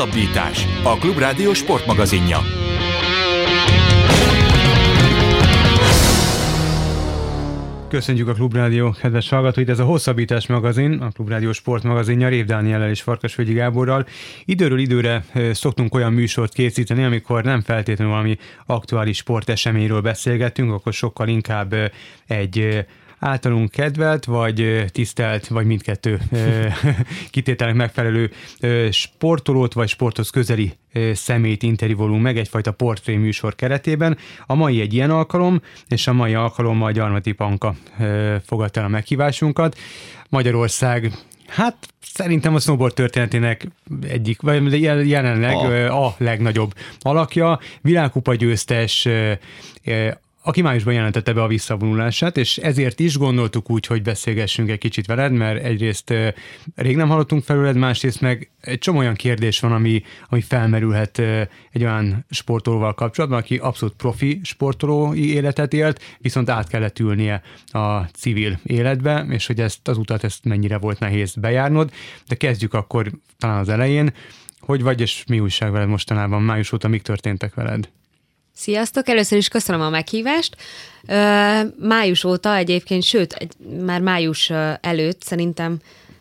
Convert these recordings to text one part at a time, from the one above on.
Hosszabbítás, a Klubrádió sportmagazinja. Köszönjük a Klubrádió kedves hallgatóit, ez a Hosszabbítás magazin, a Klubrádió sportmagazinja Rév Dániellel és Farkasvölgyi Gáborral. Időről időre szoktunk olyan műsort készíteni, amikor nem feltétlenül valami aktuális sporteseményről beszélgetünk, akkor sokkal inkább egy általunk kedvelt, vagy tisztelt, vagy mindkettő kitételnek megfelelő sportolót, vagy sporthoz közeli szemét interjúvolunk meg egyfajta portré műsor keretében. A mai egy ilyen alkalom, és a mai alkalommal Gyarmati Panka fogadta a meghívásunkat. Magyarország Hát szerintem a snowboard történetének egyik, vagy jelenleg a, a legnagyobb alakja, világkupa győztes, aki májusban jelentette be a visszavonulását, és ezért is gondoltuk úgy, hogy beszélgessünk egy kicsit veled, mert egyrészt rég nem hallottunk felőled, másrészt meg egy csomó olyan kérdés van, ami, ami felmerülhet egy olyan sportolóval kapcsolatban, aki abszolút profi sportolói életet élt, viszont át kellett ülnie a civil életbe, és hogy ezt az utat ezt mennyire volt nehéz bejárnod, de kezdjük akkor talán az elején. Hogy vagy, és mi újság veled mostanában? Május óta mik történtek veled? Sziasztok! Először is köszönöm a meghívást. Május óta egyébként, sőt, már május előtt szerintem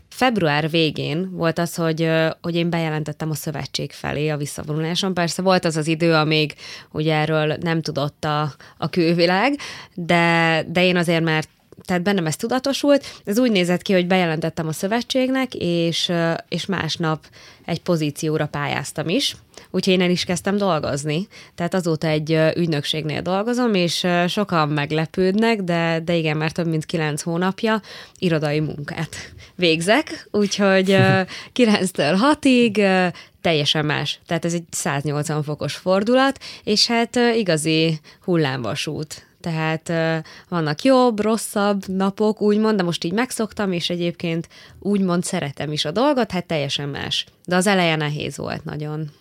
február végén volt az, hogy, hogy én bejelentettem a szövetség felé a visszavonuláson. Persze volt az az idő, amíg ugye erről nem tudott a, a külvilág, de, de én azért már tehát bennem ez tudatosult. Ez úgy nézett ki, hogy bejelentettem a szövetségnek, és, és másnap egy pozícióra pályáztam is, úgyhogy én el is kezdtem dolgozni. Tehát azóta egy ügynökségnél dolgozom, és sokan meglepődnek, de, de igen, már több mint kilenc hónapja irodai munkát végzek, úgyhogy 9-től 6-ig teljesen más. Tehát ez egy 180 fokos fordulat, és hát igazi hullámvasút tehát vannak jobb, rosszabb napok, úgymond, de most így megszoktam, és egyébként úgymond szeretem is a dolgot, hát teljesen más. De az eleje nehéz volt nagyon.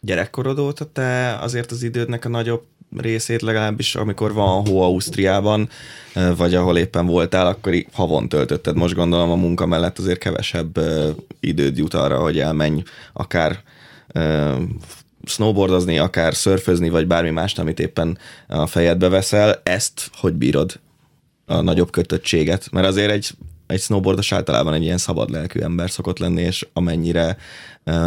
Gyerekkorod óta te azért az idődnek a nagyobb részét legalábbis, amikor van hó Ausztriában, vagy ahol éppen voltál, akkor havon töltötted. Most gondolom a munka mellett azért kevesebb időd jut arra, hogy elmenj akár snowboardozni, akár szörfözni, vagy bármi mást, amit éppen a fejedbe veszel, ezt hogy bírod a nagyobb kötöttséget? Mert azért egy, egy snowboardos általában egy ilyen szabad lelkű ember szokott lenni, és amennyire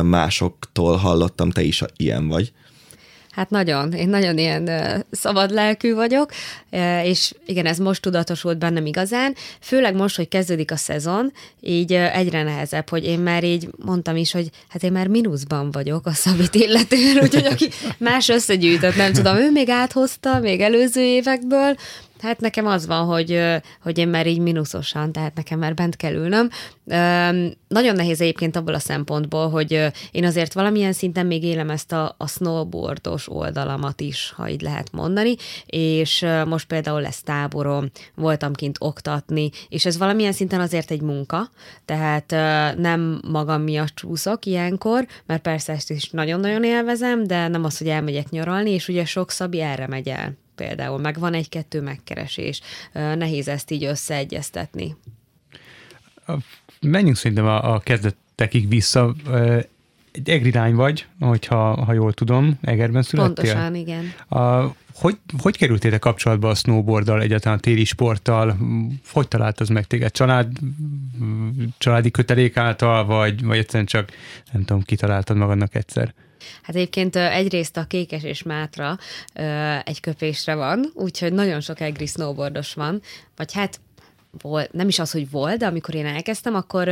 másoktól hallottam, te is ilyen vagy. Hát nagyon, én nagyon ilyen szabad lelkű vagyok, és igen, ez most tudatosult bennem igazán, főleg most, hogy kezdődik a szezon, így egyre nehezebb, hogy én már így mondtam is, hogy hát én már mínuszban vagyok a szabit illetően, úgyhogy aki más összegyűjtött, nem tudom, ő még áthozta, még előző évekből, Hát nekem az van, hogy, hogy én már így minuszosan, tehát nekem már bent kell ülnöm. Nagyon nehéz egyébként abból a szempontból, hogy én azért valamilyen szinten még élem ezt a, a snowboardos oldalamat is, ha így lehet mondani, és most például lesz táborom, voltam kint oktatni, és ez valamilyen szinten azért egy munka, tehát nem magam miatt csúszok ilyenkor, mert persze ezt is nagyon-nagyon élvezem, de nem az, hogy elmegyek nyaralni, és ugye sok szabi erre megy el például, meg van egy-kettő megkeresés. Nehéz ezt így összeegyeztetni. Menjünk szerintem a, a kezdetekig vissza. Egy egri lány vagy, hogyha, ha jól tudom, Egerben születtél? Pontosan, igen. A, hogy, hogy kerültél kapcsolatba a snowboarddal, egyáltalán a téli sporttal? Hogy talált az meg téged? Család, családi kötelék által, vagy, vagy egyszerűen csak, nem tudom, kitaláltad magadnak egyszer? Hát egyébként egyrészt a Kékes és Mátra egy köpésre van, úgyhogy nagyon sok egri snowboardos van, vagy hát volt, nem is az, hogy volt, de amikor én elkezdtem, akkor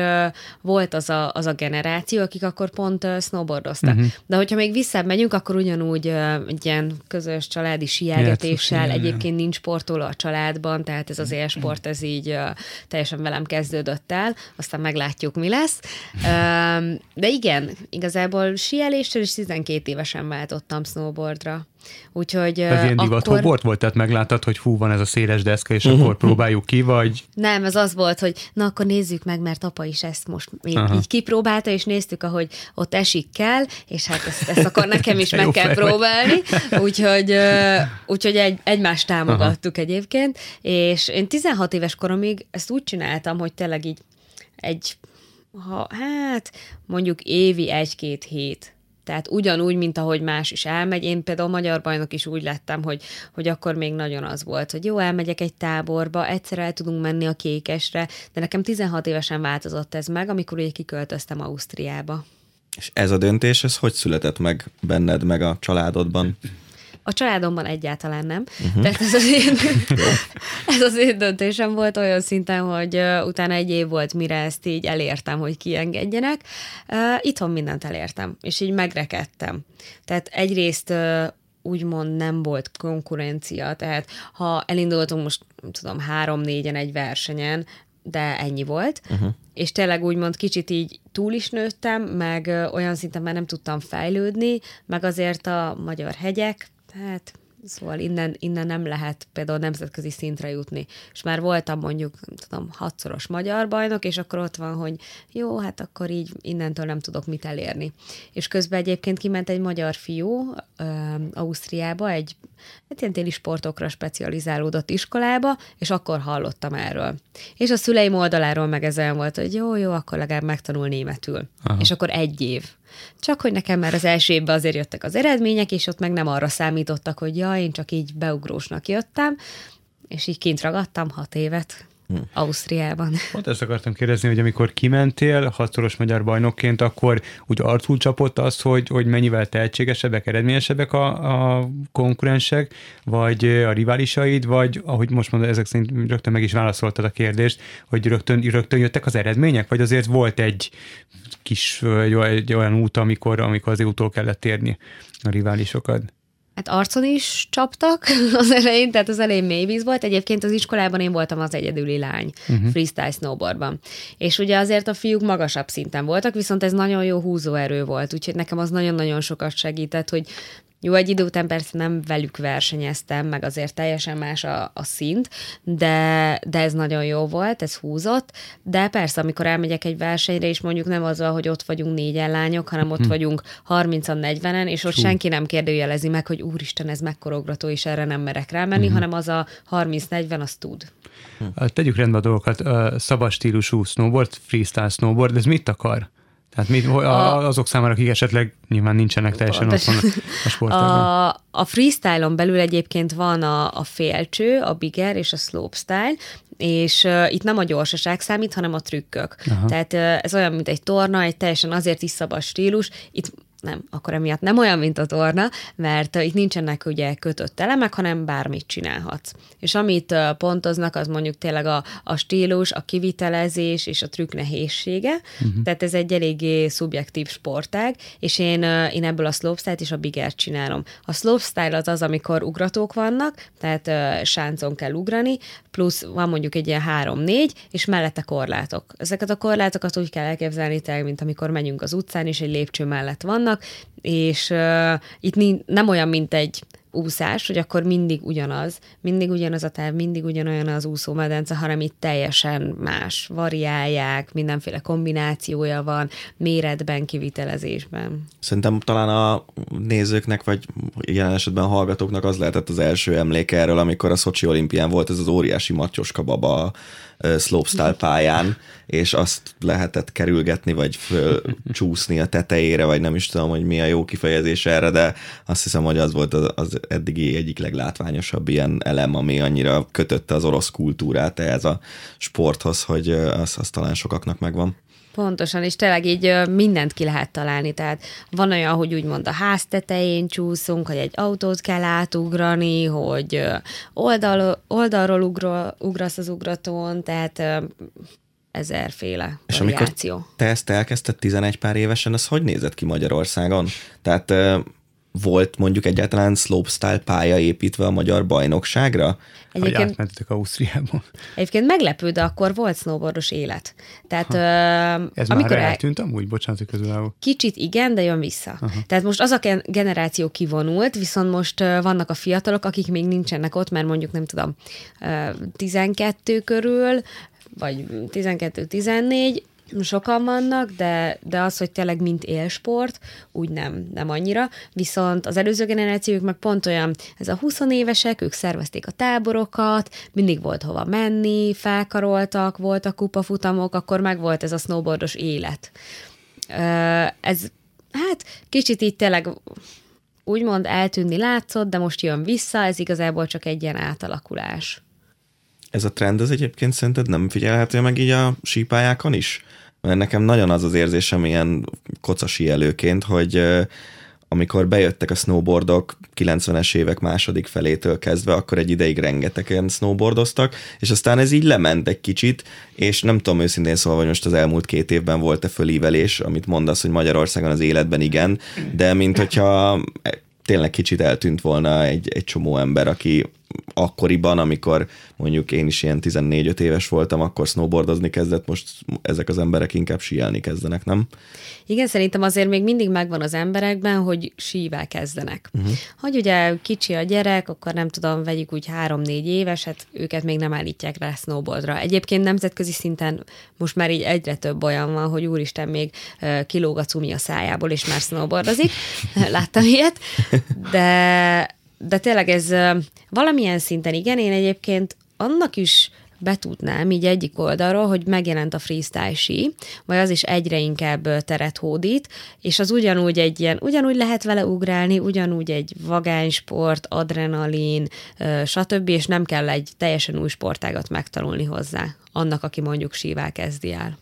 volt az a, az a generáció, akik akkor pont snowboardoztak. Uh-huh. De hogyha még visszább megyünk, akkor ugyanúgy egy ilyen közös családi síelgetéssel, egyébként nincs sportoló a családban, tehát ez az élsport, ez így teljesen velem kezdődött el, aztán meglátjuk, mi lesz. De igen, igazából síeléssel is 12 évesen váltottam snowboardra. Úgyhogy Ez ilyen divat akkor... volt, tehát megláttad, hogy fú, van ez a széles deszka, és uh-huh. akkor próbáljuk ki, vagy? Nem, ez az volt, hogy na akkor nézzük meg, mert apa is ezt most még uh-huh. így kipróbálta, és néztük, ahogy ott esik kell, és hát ezt, ezt akkor nekem is meg kell próbálni. Úgyhogy, úgyhogy egy, egymást támogattuk uh-huh. egyébként, és én 16 éves koromig ezt úgy csináltam, hogy tényleg így egy, ha, hát mondjuk évi egy-két hét Tehát ugyanúgy, mint ahogy más is elmegy. Én például magyar bajnok is úgy lettem, hogy, hogy akkor még nagyon az volt, hogy jó, elmegyek egy táborba, egyszer el tudunk menni a kékesre, de nekem 16 évesen változott ez meg, amikor ugye kiköltöztem Ausztriába. És ez a döntés, ez hogy született meg benned, meg a családodban? A családomban egyáltalán nem. Uh-huh. Tehát ez az, én, ez az én döntésem volt olyan szinten, hogy utána egy év volt, mire ezt így elértem, hogy kiengedjenek. Itthon mindent elértem, és így megrekedtem. Tehát egyrészt úgymond nem volt konkurencia, tehát ha elindultunk most, nem tudom, három-négyen egy versenyen, de ennyi volt, uh-huh. és tényleg úgymond kicsit így túl is nőttem, meg olyan szinten már nem tudtam fejlődni, meg azért a magyar hegyek, hát Szóval innen, innen nem lehet például nemzetközi szintre jutni. És már voltam mondjuk, nem tudom, hatszoros magyar bajnok, és akkor ott van, hogy jó, hát akkor így innentől nem tudok mit elérni. És közben egyébként kiment egy magyar fiú uh, Ausztriába, egy hát ilyen téli sportokra specializálódott iskolába, és akkor hallottam erről. És a szüleim oldaláról meg ez olyan volt, hogy jó, jó, akkor legalább megtanul németül. Aha. És akkor egy év. Csak hogy nekem már az első évben azért jöttek az eredmények, és ott meg nem arra számítottak, hogy ja, én csak így beugrósnak jöttem, és így kint ragadtam hat évet. Hm. Ausztriában. Pont ezt akartam kérdezni, hogy amikor kimentél hatszoros magyar bajnokként, akkor úgy arcul csapott az, hogy, hogy mennyivel tehetségesebbek, eredményesebbek a, a konkurensek, vagy a riválisaid, vagy ahogy most mondod, ezek szerint rögtön meg is válaszoltad a kérdést, hogy rögtön, rögtön jöttek az eredmények, vagy azért volt egy kis egy, olyan út, amikor, amikor azért utól kellett térni a riválisokat? Hát arcon is csaptak az elején, tehát az elején mély víz volt. Egyébként az iskolában én voltam az egyedüli lány uh-huh. freestyle snowboardban. És ugye azért a fiúk magasabb szinten voltak, viszont ez nagyon jó húzóerő volt, úgyhogy nekem az nagyon-nagyon sokat segített, hogy jó, egy idő után persze nem velük versenyeztem, meg azért teljesen más a, a szint, de, de ez nagyon jó volt, ez húzott, de persze, amikor elmegyek egy versenyre, és mondjuk nem azzal, hogy ott vagyunk négyen lányok, hanem ott hm. vagyunk 30-an, 40-en, és ott Csú. senki nem kérdőjelezi meg, hogy úristen, ez mekkorogrató, és erre nem merek rámenni, hm. hanem az a 30-40, azt tud. Hm. Tegyük rendbe a dolgokat. Szabad stílusú snowboard, freestyle snowboard, ez mit akar? Tehát mi, a, azok számára, akik esetleg nyilván nincsenek teljesen ott van a sportban. A, a freestyle-on belül egyébként van a, a félcső, a bigger és a slopestyle, és uh, itt nem a gyorsaság számít, hanem a trükkök. Aha. Tehát uh, ez olyan, mint egy torna, egy teljesen azért is szabad stílus. Itt nem, akkor emiatt nem olyan, mint a torna, mert itt nincsenek ugye kötött elemek, hanem bármit csinálhatsz. És amit pontoznak, az mondjuk tényleg a, a stílus, a kivitelezés és a trükk nehézsége, uh-huh. tehát ez egy eléggé szubjektív sportág, és én, én ebből a slopestyle és a bigger csinálom. A slopestyle az az, amikor ugratók vannak, tehát sáncon kell ugrani, plusz van mondjuk egy ilyen három-négy, és mellette korlátok. Ezeket a korlátokat úgy kell elképzelni, mint amikor megyünk az utcán, és egy lépcső mellett vannak, és uh, itt nem olyan, mint egy úszás, hogy akkor mindig ugyanaz, mindig ugyanaz a terv, mindig ugyanolyan az úszómedence, hanem itt teljesen más, variálják, mindenféle kombinációja van, méretben, kivitelezésben. Szerintem talán a nézőknek, vagy jelen esetben a hallgatóknak az lehetett az első emléke erről, amikor a Szocsi olimpián volt ez az óriási matyoska baba slopestyle pályán, és azt lehetett kerülgetni, vagy csúszni a tetejére, vagy nem is tudom, hogy mi a jó kifejezés erre, de azt hiszem, hogy az volt az, az eddigi egyik leglátványosabb ilyen elem, ami annyira kötötte az orosz kultúrát ehhez a sporthoz, hogy az, az talán sokaknak megvan. Pontosan, és tényleg így mindent ki lehet találni, tehát van olyan, hogy úgymond a ház tetején csúszunk, hogy egy autót kell átugrani, hogy oldal, oldalról ugro, ugrasz az ugratón, tehát ezerféle És variáció. amikor te ezt elkezdted 11 pár évesen, az hogy nézett ki Magyarországon? Tehát volt mondjuk egyáltalán slopestyle pálya építve a magyar bajnokságra? Egyébként, hogy átmentetek Ausztriából. Egyébként meglepő, de akkor volt snowboardos élet. Tehát, ha. ö, Ez amikor már eltűnt amúgy, bocsánat, közül. Kicsit igen, de jön vissza. Aha. Tehát most az a generáció kivonult, viszont most ö, vannak a fiatalok, akik még nincsenek ott, mert mondjuk nem tudom, ö, 12 körül, vagy 12-14, sokan vannak, de, de az, hogy tényleg mint élsport, úgy nem, nem annyira. Viszont az előző generációk meg pont olyan, ez a 20 évesek, ők szervezték a táborokat, mindig volt hova menni, felkaroltak, voltak kupafutamok, akkor meg volt ez a snowboardos élet. Ez hát kicsit így tényleg úgymond eltűnni látszott, de most jön vissza, ez igazából csak egy ilyen átalakulás. Ez a trend az egyébként szerinted nem figyelhető meg így a sípályákon is? Mert nekem nagyon az az érzésem ilyen kocasi előként, hogy amikor bejöttek a snowboardok 90-es évek második felétől kezdve, akkor egy ideig rengetegen snowboardoztak, és aztán ez így lement egy kicsit, és nem tudom őszintén szólva, hogy most az elmúlt két évben volt-e fölívelés, amit mondasz, hogy Magyarországon az életben igen, de mint hogyha tényleg kicsit eltűnt volna egy, egy csomó ember, aki akkoriban, amikor mondjuk én is ilyen 14-5 éves voltam, akkor snowboardozni kezdett, most ezek az emberek inkább síelni kezdenek, nem? Igen, szerintem azért még mindig megvan az emberekben, hogy sível kezdenek. Uh-huh. Hogy ugye kicsi a gyerek, akkor nem tudom, vegyük úgy három-négy éves, hát őket még nem állítják rá snowboardra. Egyébként nemzetközi szinten most már így egyre több olyan van, hogy úristen még kilóg a cumi a szájából, és már snowboardozik. Láttam ilyet. De de tényleg ez valamilyen szinten igen, én egyébként annak is betudnám így egyik oldalról, hogy megjelent a freestyle sí, vagy az is egyre inkább teret hódít, és az ugyanúgy egy ilyen, ugyanúgy lehet vele ugrálni, ugyanúgy egy vagánysport, adrenalin, stb., és nem kell egy teljesen új sportágat megtanulni hozzá, annak, aki mondjuk sível kezdi el.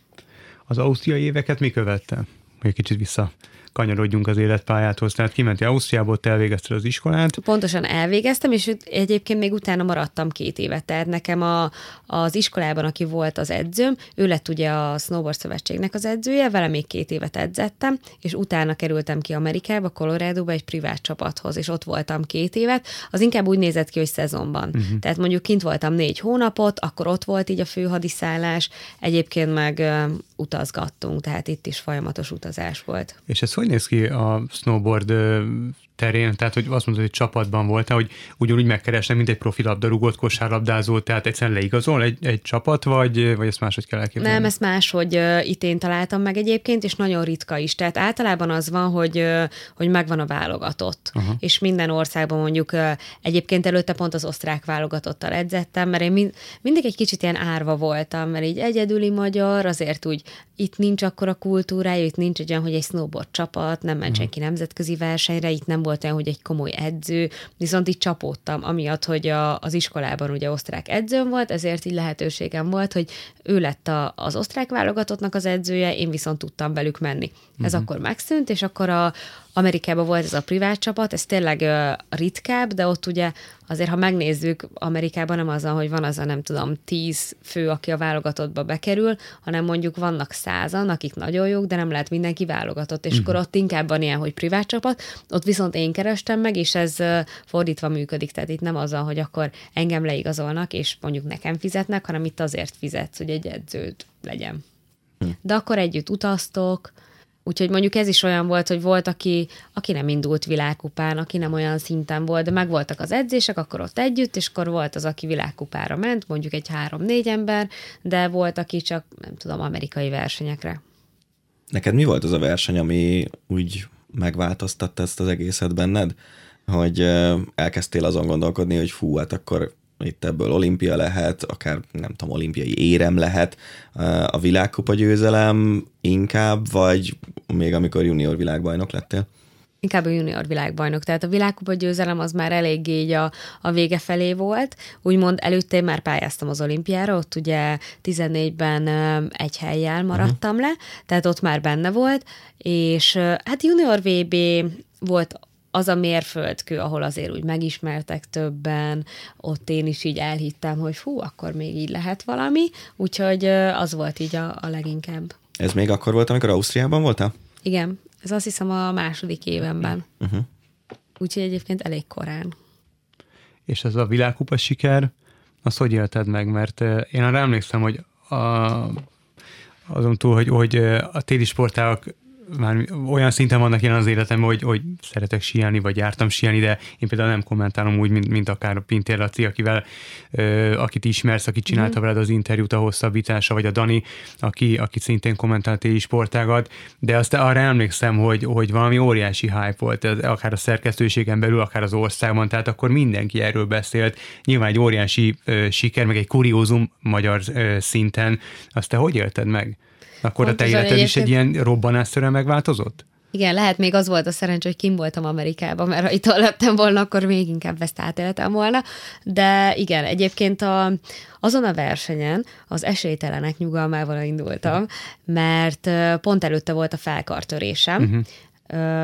Az ausztriai éveket mi követte? Egy kicsit vissza kanyarodjunk az életpályáthoz. Tehát kimenti Ausztriából, te elvégezted az iskolát. Pontosan elvégeztem, és egyébként még utána maradtam két évet. Tehát nekem a, az iskolában, aki volt az edzőm, ő lett ugye a Snowboard Szövetségnek az edzője, vele még két évet edzettem, és utána kerültem ki Amerikába, Coloradoba egy privát csapathoz, és ott voltam két évet. Az inkább úgy nézett ki, hogy szezonban. Uh-huh. Tehát mondjuk kint voltam négy hónapot, akkor ott volt így a főhadiszállás, egyébként meg uh, utazgattunk, tehát itt is folyamatos utazás volt. És ez hogy néz ki a snowboard terén, tehát hogy azt mondod, hogy csapatban voltál, hogy ugyanúgy megkeresnek, mint egy profi labdarúgót, kosárlabdázó, tehát egyszerűen leigazol egy, egy csapat, vagy, vagy ezt máshogy kell elképzelni? Nem, ezt máshogy itt én találtam meg egyébként, és nagyon ritka is. Tehát általában az van, hogy, hogy megvan a válogatott, uh-huh. és minden országban mondjuk egyébként előtte pont az osztrák válogatottal edzettem, mert én mind, mindig egy kicsit ilyen árva voltam, mert így egyedüli magyar, azért úgy itt nincs akkor a kultúrája, itt nincs egy olyan, hogy egy snowboard csapat, nem ment uh-huh. senki nemzetközi versenyre, itt nem volt olyan, hogy egy komoly edző, viszont így csapódtam, amiatt, hogy a, az iskolában ugye osztrák edzőm volt, ezért így lehetőségem volt, hogy ő lett a, az osztrák válogatottnak az edzője, én viszont tudtam velük menni. Ez uh-huh. akkor megszűnt, és akkor a, Amerikában volt ez a privát csapat, ez tényleg uh, ritkább, de ott ugye azért, ha megnézzük, Amerikában nem az, hogy van az a nem tudom, tíz fő, aki a válogatottba bekerül, hanem mondjuk vannak százan, akik nagyon jók, de nem lehet mindenki válogatott, és uh-huh. akkor ott inkább van ilyen, hogy privát csapat, ott viszont én kerestem meg, és ez fordítva működik, tehát itt nem az, hogy akkor engem leigazolnak, és mondjuk nekem fizetnek, hanem itt azért fizetsz, hogy egy edződ legyen. Uh-huh. De akkor együtt utaztok, Úgyhogy mondjuk ez is olyan volt, hogy volt, aki, aki nem indult világkupán, aki nem olyan szinten volt, de megvoltak az edzések, akkor ott együtt, és akkor volt az, aki világkupára ment, mondjuk egy három-négy ember, de volt, aki csak, nem tudom, amerikai versenyekre. Neked mi volt az a verseny, ami úgy megváltoztatta ezt az egészet benned? Hogy elkezdtél azon gondolkodni, hogy fú, hát akkor itt ebből olimpia lehet, akár nem tudom, olimpiai érem lehet, a világkupa győzelem inkább, vagy még amikor junior világbajnok lettél? Inkább a junior világbajnok. Tehát a világkupa győzelem az már eléggé így a, a vége felé volt. Úgymond előtte én már pályáztam az olimpiára, ott ugye 14-ben egy helyjel maradtam uh-huh. le, tehát ott már benne volt, és hát junior VB volt az a mérföldkő, ahol azért úgy megismertek többen, ott én is így elhittem, hogy fú, akkor még így lehet valami, úgyhogy az volt így a, a leginkább. Ez még akkor volt, amikor Ausztriában voltál? Igen, ez azt hiszem a második évenben. Uh-huh. Úgyhogy egyébként elég korán. És ez a világkupa siker, azt hogy élted meg? Mert én arra emlékszem, hogy a, azon túl, hogy, hogy a téli sportágak már olyan szinten vannak jelen az életemben, hogy, hogy szeretek síelni, vagy jártam síelni, de én például nem kommentálom úgy, mint, mint akár a Pintér Laci, akivel, ö, akit ismersz, aki csinálta mm. veled az interjút a hosszabbítása, vagy a Dani, aki, aki szintén kommentált éjjel sportágat, de azt arra emlékszem, hogy, hogy valami óriási hype volt, ez, akár a szerkesztőségen belül, akár az országban, tehát akkor mindenki erről beszélt. Nyilván egy óriási ö, siker, meg egy kuriózum magyar ö, szinten. Azt te hogy élted meg? Akkor Pontosan a te életed is egy ilyen robbanásszerűen megváltozott? Igen, lehet még az volt a szerencsé, hogy kim voltam Amerikában, mert ha itt lettem volna, akkor még inkább ezt átéltem volna. De igen, egyébként a, azon a versenyen az esélytelenek nyugalmával indultam, mert pont előtte volt a felkartörésem, uh-huh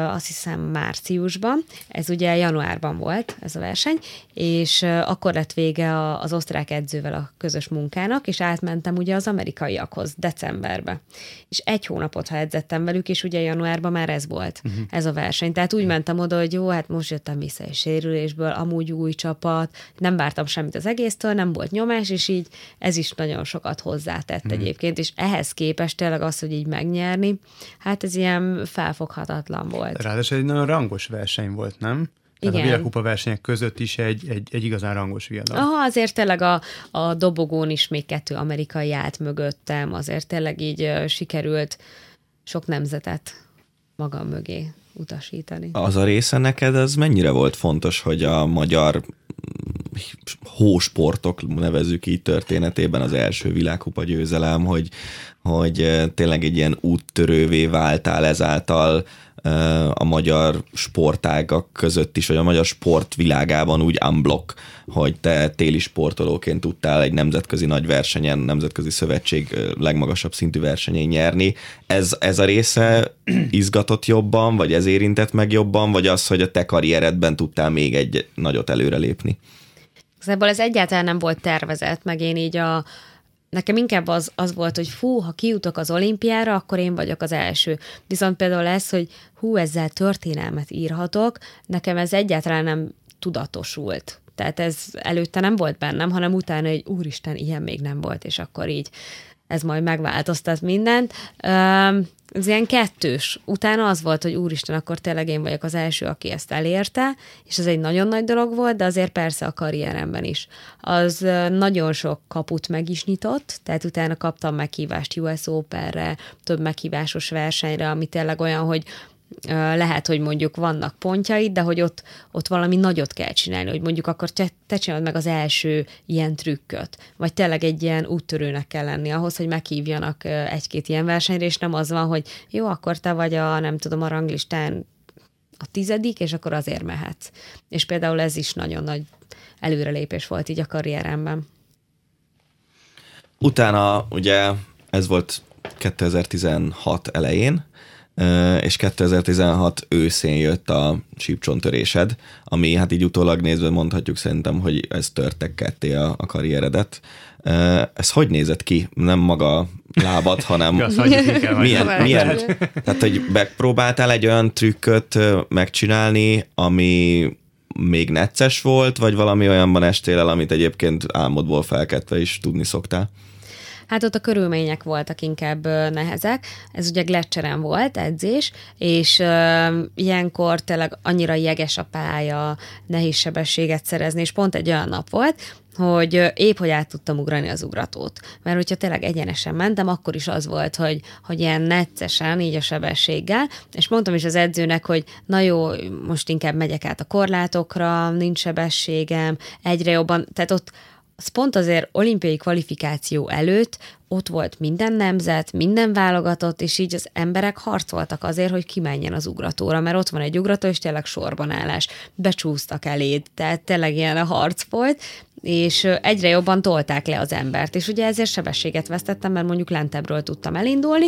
azt hiszem márciusban, ez ugye januárban volt ez a verseny, és akkor lett vége az osztrák edzővel a közös munkának, és átmentem ugye az amerikaiakhoz decemberbe. És egy hónapot, ha edzettem velük, és ugye januárban már ez volt, uh-huh. ez a verseny. Tehát úgy mentem oda, hogy jó, hát most jöttem vissza egy sérülésből, amúgy új csapat, nem vártam semmit az egésztől, nem volt nyomás, és így ez is nagyon sokat hozzátett uh-huh. egyébként, és ehhez képest tényleg az, hogy így megnyerni, hát ez ilyen felfoghatatlan volt. Ráadásul egy nagyon rangos verseny volt, nem? Tehát Igen. a világkupa versenyek között is egy, egy, egy igazán rangos viadal. Aha, azért tényleg a, a dobogón is még kettő amerikai állt mögöttem, azért tényleg így sikerült sok nemzetet magam mögé utasítani. Az a része neked, ez mennyire volt fontos, hogy a magyar hósportok, nevezük így történetében az első világkupa győzelem, hogy, hogy tényleg egy ilyen úttörővé váltál ezáltal, a magyar sportágak között is, vagy a magyar sportvilágában úgy unblock, hogy te téli sportolóként tudtál egy nemzetközi nagy versenyen, nemzetközi szövetség legmagasabb szintű versenyén nyerni. Ez, ez a része izgatott jobban, vagy ez érintett meg jobban, vagy az, hogy a te karrieredben tudtál még egy nagyot előrelépni? Igazából ez egyáltalán nem volt tervezett, meg én így a, nekem inkább az, az volt, hogy fú, ha kijutok az olimpiára, akkor én vagyok az első. Viszont például ez, hogy hú, ezzel történelmet írhatok, nekem ez egyáltalán nem tudatosult. Tehát ez előtte nem volt bennem, hanem utána, hogy úristen, ilyen még nem volt, és akkor így ez majd megváltoztat mindent ez ilyen kettős. Utána az volt, hogy úristen, akkor tényleg én vagyok az első, aki ezt elérte, és ez egy nagyon nagy dolog volt, de azért persze a karrieremben is. Az nagyon sok kaput meg is nyitott, tehát utána kaptam meghívást US Open-re, több meghívásos versenyre, ami tényleg olyan, hogy lehet, hogy mondjuk vannak pontjaid, de hogy ott, ott valami nagyot kell csinálni, hogy mondjuk akkor te, te csinálod meg az első ilyen trükköt, vagy tényleg egy ilyen úttörőnek kell lenni ahhoz, hogy meghívjanak egy-két ilyen versenyre, és nem az van, hogy jó, akkor te vagy a, nem tudom, a ranglistán a tizedik, és akkor azért mehetsz. És például ez is nagyon nagy előrelépés volt így a karrieremben. Utána ugye ez volt 2016 elején, és 2016 őszén jött a sípcsontörésed, ami hát így utólag nézve mondhatjuk szerintem, hogy ez törtek ketté a, a karrieredet. Ez hogy nézett ki? Nem maga lábad, hanem milyen, milyen, tehát hogy megpróbáltál egy olyan trükköt megcsinálni, ami még necces volt, vagy valami olyanban estél el, amit egyébként álmodból felkedve is tudni szoktál? Hát ott a körülmények voltak inkább nehezek. Ez ugye Gletscheren volt edzés, és ilyenkor tényleg annyira jeges a pálya, nehéz sebességet szerezni, és pont egy olyan nap volt, hogy épp hogy át tudtam ugrani az ugratót. Mert hogyha tényleg egyenesen mentem, akkor is az volt, hogy, hogy ilyen neccesen, így a sebességgel, és mondtam is az edzőnek, hogy na jó, most inkább megyek át a korlátokra, nincs sebességem, egyre jobban, tehát ott az pont azért olimpiai kvalifikáció előtt ott volt minden nemzet, minden válogatott, és így az emberek harcoltak azért, hogy kimenjen az ugratóra, mert ott van egy ugrató, és tényleg sorban állás. Becsúsztak eléd, tehát tényleg ilyen a harc volt, és egyre jobban tolták le az embert, és ugye ezért sebességet vesztettem, mert mondjuk lentebbről tudtam elindulni,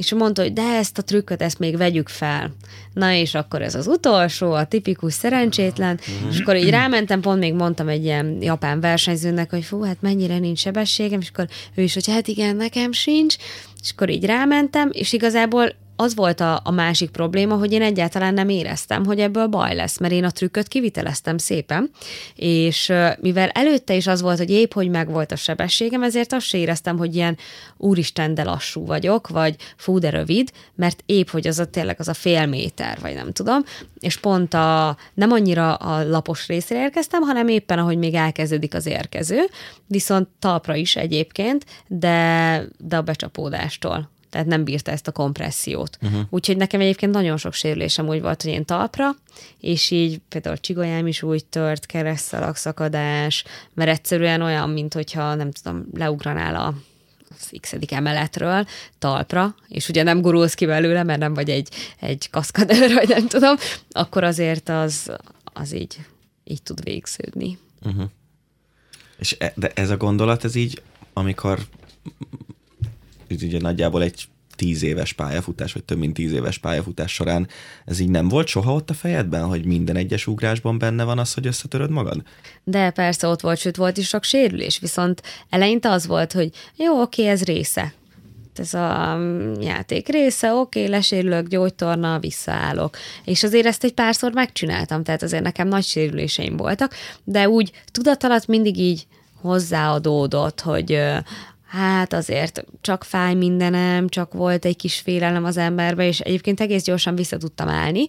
és mondta, hogy de ezt a trükköt, ezt még vegyük fel. Na és akkor ez az utolsó, a tipikus szerencsétlen, és akkor így rámentem, pont még mondtam egy ilyen japán versenyzőnek, hogy fú, hát mennyire nincs sebességem, és akkor ő is, hogy hát igen, nekem sincs, és akkor így rámentem, és igazából az volt a, a másik probléma, hogy én egyáltalán nem éreztem, hogy ebből baj lesz, mert én a trükköt kiviteleztem szépen, és mivel előtte is az volt, hogy épp hogy megvolt a sebességem, ezért azt se éreztem, hogy ilyen úristen, de lassú vagyok, vagy fú, de rövid, mert épp hogy az a tényleg az a fél méter, vagy nem tudom, és pont a, nem annyira a lapos részre érkeztem, hanem éppen ahogy még elkezdődik az érkező, viszont talpra is egyébként, de, de a becsapódástól tehát nem bírta ezt a kompressziót. Uh-huh. Úgyhogy nekem egyébként nagyon sok sérülésem úgy volt, hogy én talpra, és így például a csigolyám is úgy tört, keresztalak szakadás, mert egyszerűen olyan, mint hogyha nem tudom, leugranál a az x emeletről talpra, és ugye nem gurulsz ki belőle, mert nem vagy egy, egy kaszkadőr, vagy nem tudom, akkor azért az, az így, így tud végződni. Uh-huh. És e, de ez a gondolat, ez így, amikor ugye nagyjából egy tíz éves pályafutás, vagy több mint tíz éves pályafutás során, ez így nem volt soha ott a fejedben, hogy minden egyes ugrásban benne van az, hogy összetöröd magad? De persze ott volt, sőt volt is sok sérülés, viszont eleinte az volt, hogy jó, oké, ez része, ez a mm, játék része, oké, lesérülök, gyógytorna, visszaállok. És azért ezt egy párszor megcsináltam, tehát azért nekem nagy sérüléseim voltak, de úgy tudatalat mindig így hozzáadódott, hogy hát azért csak fáj mindenem, csak volt egy kis félelem az emberbe, és egyébként egész gyorsan vissza tudtam állni,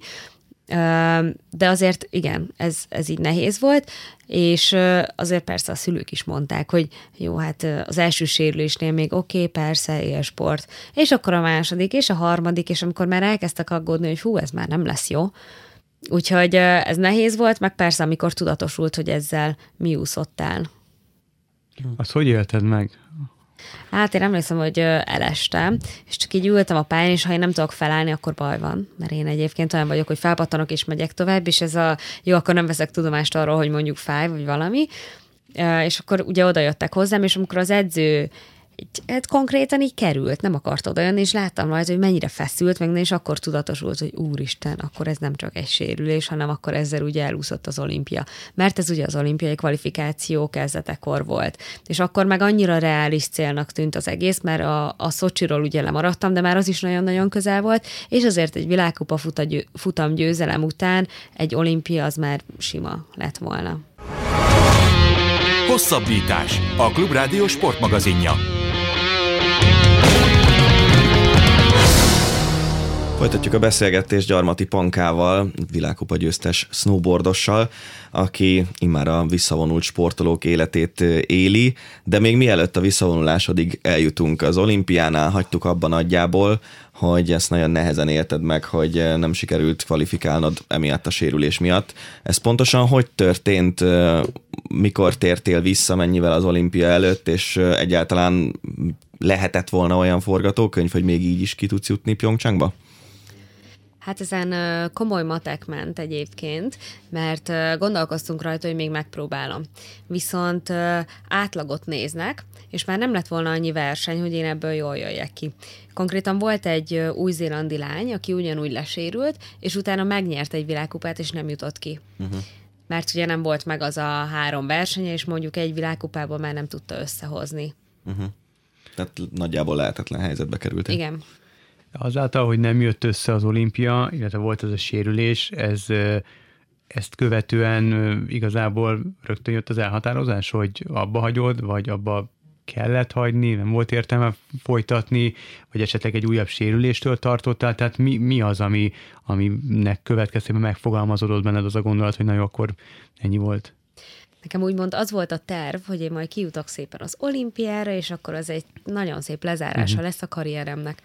de azért igen, ez, ez így nehéz volt, és azért persze a szülők is mondták, hogy jó, hát az első sérülésnél még oké, okay, persze, élsport, és akkor a második, és a harmadik, és amikor már elkezdtek aggódni, hogy hú, ez már nem lesz jó, Úgyhogy ez nehéz volt, meg persze, amikor tudatosult, hogy ezzel mi úszottál. Azt hogy élted meg? Hát én emlékszem, hogy elestem, és csak így ültem a pályán, és ha én nem tudok felállni, akkor baj van. Mert én egyébként olyan vagyok, hogy felpattanok és megyek tovább, és ez a jó, akkor nem veszek tudomást arról, hogy mondjuk fáj, vagy valami. És akkor ugye oda jöttek hozzám, és amikor az edző hát konkrétan így került, nem akart oda jönni, és láttam rajta, hogy mennyire feszült, meg és akkor tudatosult, hogy úristen, akkor ez nem csak egy sérülés, hanem akkor ezzel ugye elúszott az olimpia. Mert ez ugye az olimpiai kvalifikáció kezdetekor volt. És akkor meg annyira reális célnak tűnt az egész, mert a, a Szocsiról ugye lemaradtam, de már az is nagyon-nagyon közel volt, és azért egy világkupa futam győzelem után egy olimpia az már sima lett volna. Hosszabbítás. A Klubrádió sportmagazinja. Folytatjuk a beszélgetést Gyarmati Pankával, világkupa győztes snowboardossal, aki immár a visszavonult sportolók életét éli, de még mielőtt a visszavonulásodig eljutunk az olimpiánál, hagytuk abban nagyjából, hogy ezt nagyon nehezen élted meg, hogy nem sikerült kvalifikálnod emiatt a sérülés miatt. Ez pontosan hogy történt, mikor tértél vissza, mennyivel az olimpia előtt, és egyáltalán lehetett volna olyan forgatókönyv, hogy még így is ki tudsz jutni Pyeongchangba? Hát ezen komoly matek ment egyébként, mert gondolkoztunk rajta, hogy még megpróbálom. Viszont átlagot néznek, és már nem lett volna annyi verseny, hogy én ebből jól jöjjek ki. Konkrétan volt egy új-zélandi lány, aki ugyanúgy lesérült, és utána megnyert egy világkupát, és nem jutott ki. Uh-huh. Mert ugye nem volt meg az a három verseny, és mondjuk egy világkupában már nem tudta összehozni. Uh-huh. Tehát nagyjából lehetetlen helyzetbe került. Igen. Azáltal, hogy nem jött össze az olimpia, illetve volt ez a sérülés, ez ezt követően igazából rögtön jött az elhatározás, hogy abba hagyod, vagy abba kellett hagyni, nem volt értelme folytatni, vagy esetleg egy újabb sérüléstől tartottál, tehát mi, mi az, ami, aminek következtében megfogalmazódott benned az a gondolat, hogy na jó, akkor ennyi volt? Nekem úgymond az volt a terv, hogy én majd kijutok szépen az olimpiára, és akkor az egy nagyon szép lezárása uh-huh. lesz a karrieremnek.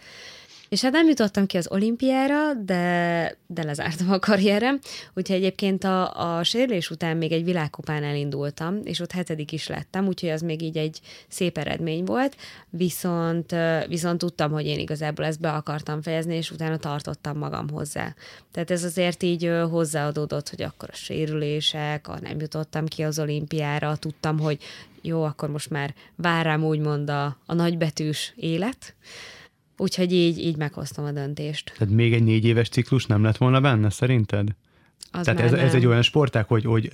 És hát nem jutottam ki az olimpiára, de, de lezártam a karrierem, úgyhogy egyébként a, a sérülés után még egy világkupán elindultam, és ott hetedik is lettem, úgyhogy az még így egy szép eredmény volt, viszont, viszont tudtam, hogy én igazából ezt be akartam fejezni, és utána tartottam magam hozzá. Tehát ez azért így hozzáadódott, hogy akkor a sérülések, a nem jutottam ki az olimpiára, tudtam, hogy jó, akkor most már vár rám úgymond a, a nagybetűs élet, Úgyhogy így, így meghoztam a döntést. Tehát még egy négy éves ciklus nem lett volna benne, szerinted? Az Tehát ez, ez egy olyan sporták, hogy, hogy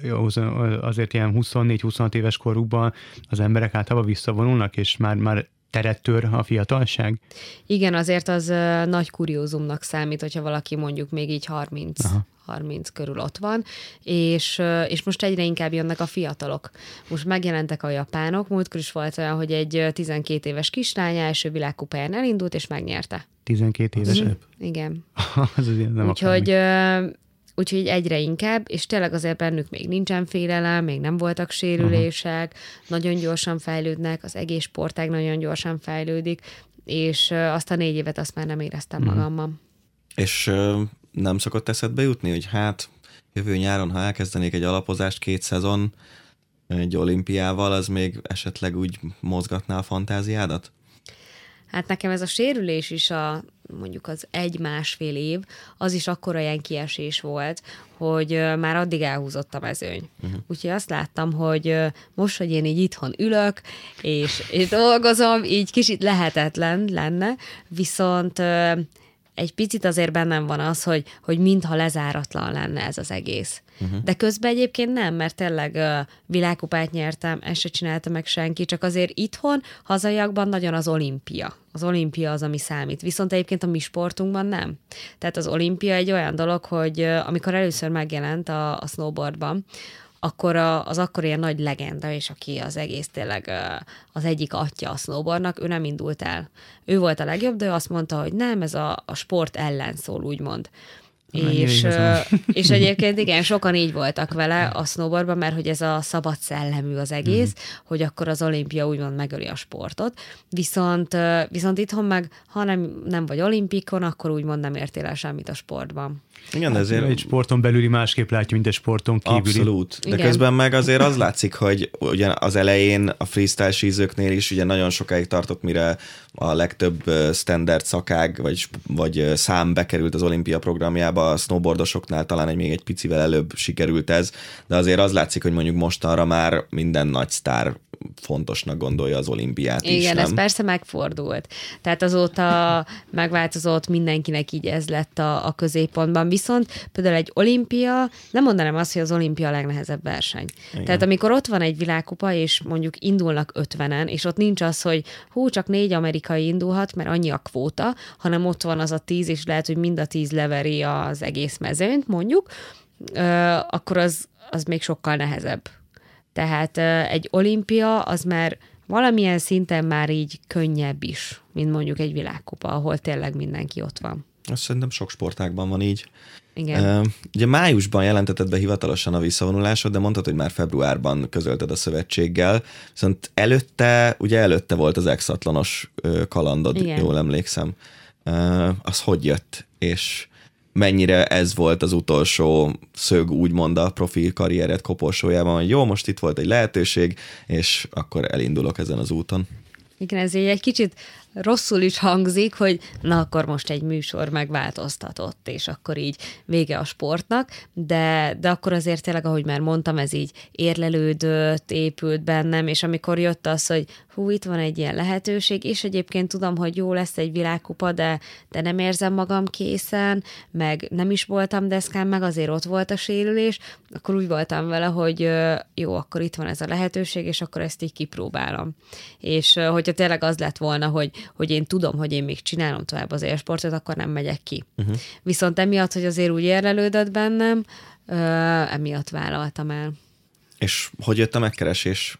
azért ilyen 24-26 éves korukban az emberek általában visszavonulnak, és már, már teret tör a fiatalság? Igen, azért az nagy kuriózumnak számít, hogyha valaki mondjuk még így 30, Aha. 30 körül ott van, és, és most egyre inkább jönnek a fiatalok. Most megjelentek a japánok, múltkor is volt olyan, hogy egy 12 éves kislány első világkupáján elindult, és megnyerte. 12 éves? Mm, igen. az nem Úgyhogy úgyhogy egyre inkább, és tényleg azért bennük még nincsen félelem, még nem voltak sérülések, uh-huh. nagyon gyorsan fejlődnek, az egész sportág nagyon gyorsan fejlődik, és azt a négy évet azt már nem éreztem uh-huh. magammal. És uh, nem szokott eszedbe jutni, hogy hát jövő nyáron, ha elkezdenék egy alapozást két szezon egy olimpiával, az még esetleg úgy mozgatná a fantáziádat? Hát nekem ez a sérülés is a mondjuk az egy-másfél év, az is akkora ilyen kiesés volt, hogy már addig elhúzott a mezőny. Uh-huh. Úgyhogy azt láttam, hogy most, hogy én így itthon ülök, és, és dolgozom, így kicsit lehetetlen lenne, viszont egy picit azért bennem van az, hogy, hogy mintha lezáratlan lenne ez az egész. Uh-huh. De közben egyébként nem, mert tényleg uh, világkupát nyertem, ezt se csinálta meg senki, csak azért itthon, hazaiakban nagyon az olimpia. Az olimpia az, ami számít. Viszont egyébként a mi sportunkban nem. Tehát az olimpia egy olyan dolog, hogy uh, amikor először megjelent a, a snowboardban, akkor a, az akkor ilyen nagy legenda, és aki az egész tényleg az egyik atya a snowboardnak, ő nem indult el. Ő volt a legjobb, de ő azt mondta, hogy nem, ez a, a sport ellen szól, úgymond. És, és egyébként igen, sokan így voltak vele a snowboardban, mert hogy ez a szabad szellemű az egész, mm. hogy akkor az olimpia úgymond megöli a sportot. Viszont, viszont itthon meg, ha nem, nem vagy olimpikon, akkor úgymond nem értél el semmit a sportban. Igen, hát, ezért... Egy sporton belüli másképp látja, mint egy sporton kívüli. Abszolút. De Igen. közben meg azért az látszik, hogy ugye az elején a freestyle sízőknél is ugye nagyon sokáig tartott, mire a legtöbb standard szakág vagy, vagy szám bekerült az olimpia programjába, a snowboardosoknál talán egy még egy picivel előbb sikerült ez, de azért az látszik, hogy mondjuk mostanra már minden nagy sztár fontosnak gondolja az olimpiát Igen, is, nem? ez persze megfordult. Tehát azóta megváltozott, mindenkinek így ez lett a, a középpontban. Viszont például egy olimpia, nem mondanám azt, hogy az olimpia a legnehezebb verseny. Igen. Tehát amikor ott van egy világkupa, és mondjuk indulnak ötvenen, és ott nincs az, hogy hú, csak négy amerikai indulhat, mert annyi a kvóta, hanem ott van az a tíz, és lehet, hogy mind a tíz leveri az egész mezőnyt, mondjuk, akkor az, az még sokkal nehezebb tehát egy olimpia az már valamilyen szinten már így könnyebb is, mint mondjuk egy világkupa, ahol tényleg mindenki ott van. Azt szerintem sok sportágban van így. Igen. Ugye májusban jelentetted be hivatalosan a visszavonulásod, de mondtad, hogy már februárban közölted a szövetséggel, viszont előtte, ugye előtte volt az exatlanos kalandod, Igen. jól emlékszem. Az hogy jött? És mennyire ez volt az utolsó szög, úgymond a profi karriered koporsójában, hogy jó, most itt volt egy lehetőség, és akkor elindulok ezen az úton. Igen, ez egy kicsit rosszul is hangzik, hogy na akkor most egy műsor megváltoztatott, és akkor így vége a sportnak, de, de akkor azért tényleg, ahogy már mondtam, ez így érlelődött, épült bennem, és amikor jött az, hogy hú, itt van egy ilyen lehetőség, és egyébként tudom, hogy jó lesz egy világkupa, de, de nem érzem magam készen, meg nem is voltam deszkán, meg azért ott volt a sérülés, akkor úgy voltam vele, hogy jó, akkor itt van ez a lehetőség, és akkor ezt így kipróbálom. És hogyha tényleg az lett volna, hogy, hogy én tudom, hogy én még csinálom tovább az élsportot, akkor nem megyek ki. Uh-huh. Viszont emiatt, hogy azért úgy érlelődött bennem, emiatt vállaltam el. És hogy jött a megkeresés?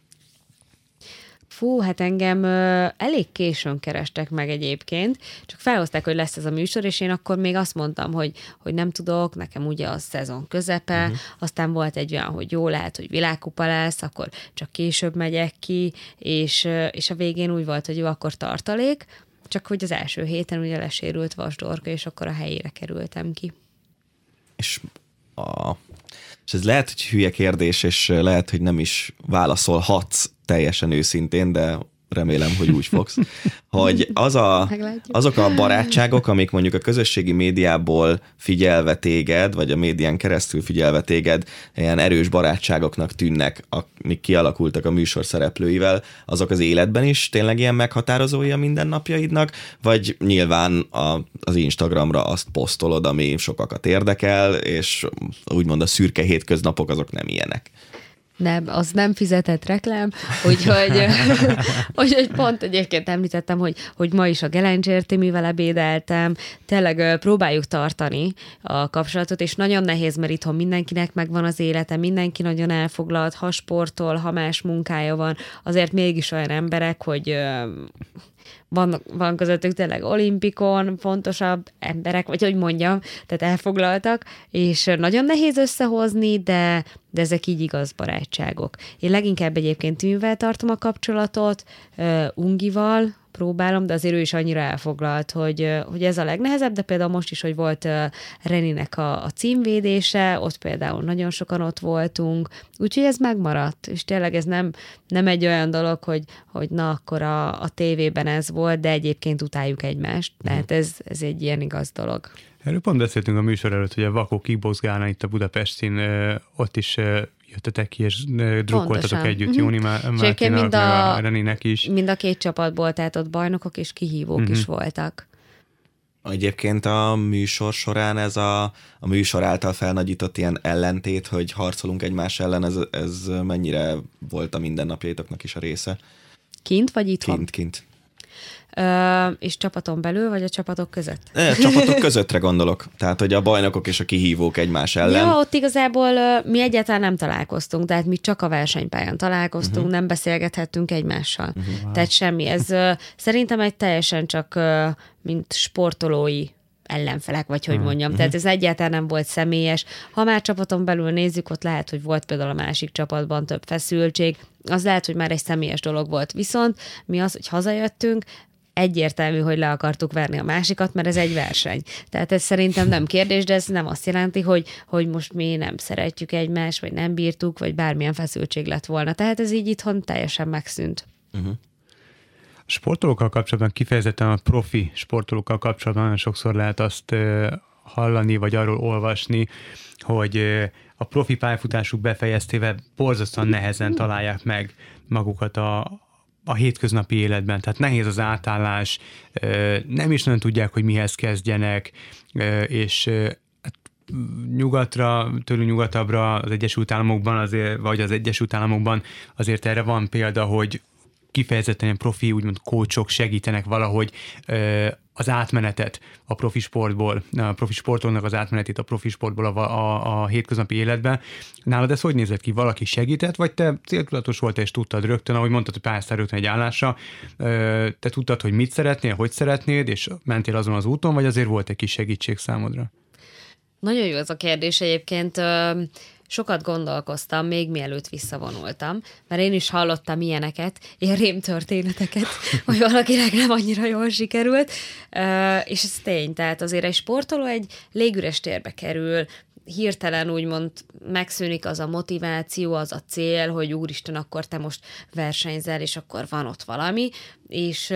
Fú, hát engem ö, elég későn kerestek meg egyébként, csak felhozták, hogy lesz ez a műsor, és én akkor még azt mondtam, hogy, hogy nem tudok, nekem ugye a szezon közepe, uh-huh. aztán volt egy olyan, hogy jó lehet, hogy világkupa lesz, akkor csak később megyek ki, és, és a végén úgy volt, hogy jó, akkor tartalék, csak hogy az első héten ugye lesérült vasdorka, és akkor a helyére kerültem ki. És a és ez lehet, hogy hülye kérdés, és lehet, hogy nem is válaszolhatsz teljesen őszintén, de remélem, hogy úgy fogsz, hogy az a, azok a barátságok, amik mondjuk a közösségi médiából figyelve téged, vagy a médián keresztül figyelve téged, ilyen erős barátságoknak tűnnek, amik kialakultak a műsor szereplőivel, azok az életben is tényleg ilyen meghatározói a mindennapjaidnak, vagy nyilván a, az Instagramra azt posztolod, ami sokakat érdekel, és úgymond a szürke hétköznapok azok nem ilyenek. Nem, az nem fizetett reklám, úgyhogy, úgyhogy pont egyébként említettem, hogy, hogy ma is a Gelencsértémivel ebédeltem, tényleg próbáljuk tartani a kapcsolatot, és nagyon nehéz, mert itthon mindenkinek megvan az élete, mindenki nagyon elfoglalt, ha sportol, ha más munkája van, azért mégis olyan emberek, hogy van, van közöttük tényleg olimpikon fontosabb emberek, vagy hogy mondjam, tehát elfoglaltak, és nagyon nehéz összehozni, de, de ezek így igaz barátságok. Én leginkább egyébként tűnvel tartom a kapcsolatot, uh, Ungival, próbálom, de azért ő is annyira elfoglalt, hogy, hogy ez a legnehezebb, de például most is, hogy volt Reninek a, a címvédése, ott például nagyon sokan ott voltunk, úgyhogy ez megmaradt, és tényleg ez nem, nem egy olyan dolog, hogy, hogy na, akkor a, a tévében ez volt, de egyébként utáljuk egymást, tehát ez, ez egy ilyen igaz dolog. Erről pont beszéltünk a műsor előtt, hogy a Vakó kibozgálna itt a Budapestin, ott is jöttetek ki, és drukkoltatok Pontosan. együtt uh-huh. Jóni Mártinak, mind a, a Reninek is. Mind a két csapatból, tehát ott bajnokok és kihívók uh-huh. is voltak. Egyébként a műsor során ez a, a műsor által felnagyított ilyen ellentét, hogy harcolunk egymás ellen, ez, ez mennyire volt a mindennapjaitoknak is a része? Kint vagy itthon? Kint, kint. És csapaton belül, vagy a csapatok között? A csapatok közöttre gondolok. Tehát, hogy a bajnokok és a kihívók egymás ellen. Ja, ott igazából mi egyáltalán nem találkoztunk, tehát mi csak a versenypályán találkoztunk, uh-huh. nem beszélgethettünk egymással. Uh-huh. Tehát semmi. Ez szerintem egy teljesen csak mint sportolói ellenfelek, vagy hogy mondjam. Uh-huh. Tehát ez egyáltalán nem volt személyes. Ha már csapaton belül nézzük, ott lehet, hogy volt például a másik csapatban több feszültség, az lehet, hogy már egy személyes dolog volt. Viszont mi az, hogy hazajöttünk, egyértelmű, hogy le akartuk verni a másikat, mert ez egy verseny. Tehát ez szerintem nem kérdés, de ez nem azt jelenti, hogy, hogy most mi nem szeretjük egymást, vagy nem bírtuk, vagy bármilyen feszültség lett volna. Tehát ez így itthon teljesen megszűnt. Uh-huh. Sportolókkal kapcsolatban, kifejezetten a profi sportolókkal kapcsolatban sokszor lehet azt hallani, vagy arról olvasni, hogy a profi pályafutásuk befejeztével borzasztóan nehezen találják meg magukat a, a hétköznapi életben, tehát nehéz az átállás, nem is nagyon tudják, hogy mihez kezdjenek, és hát, nyugatra, tőlünk nyugatabbra, az Egyesült Államokban azért, vagy az Egyesült Államokban azért erre van példa, hogy kifejezetten ilyen profi, úgymond kócsok segítenek valahogy az átmenetet a profi sportból, a profi sportolnak az átmenetét a profi sportból a, a, a hétköznapi életbe. Nálad ez hogy nézett ki? Valaki segített, vagy te céltudatos volt és tudtad rögtön, ahogy mondtad, hogy pályáztál rögtön egy állásra, te tudtad, hogy mit szeretnél, hogy szeretnéd, és mentél azon az úton, vagy azért volt egy kis segítség számodra? Nagyon jó ez a kérdés egyébként sokat gondolkoztam, még mielőtt visszavonultam, mert én is hallottam ilyeneket, ilyen rémtörténeteket, hogy valakinek nem annyira jól sikerült, és ez tény, tehát azért egy sportoló egy légüres térbe kerül, hirtelen úgymond megszűnik az a motiváció, az a cél, hogy úristen, akkor te most versenyzel, és akkor van ott valami, és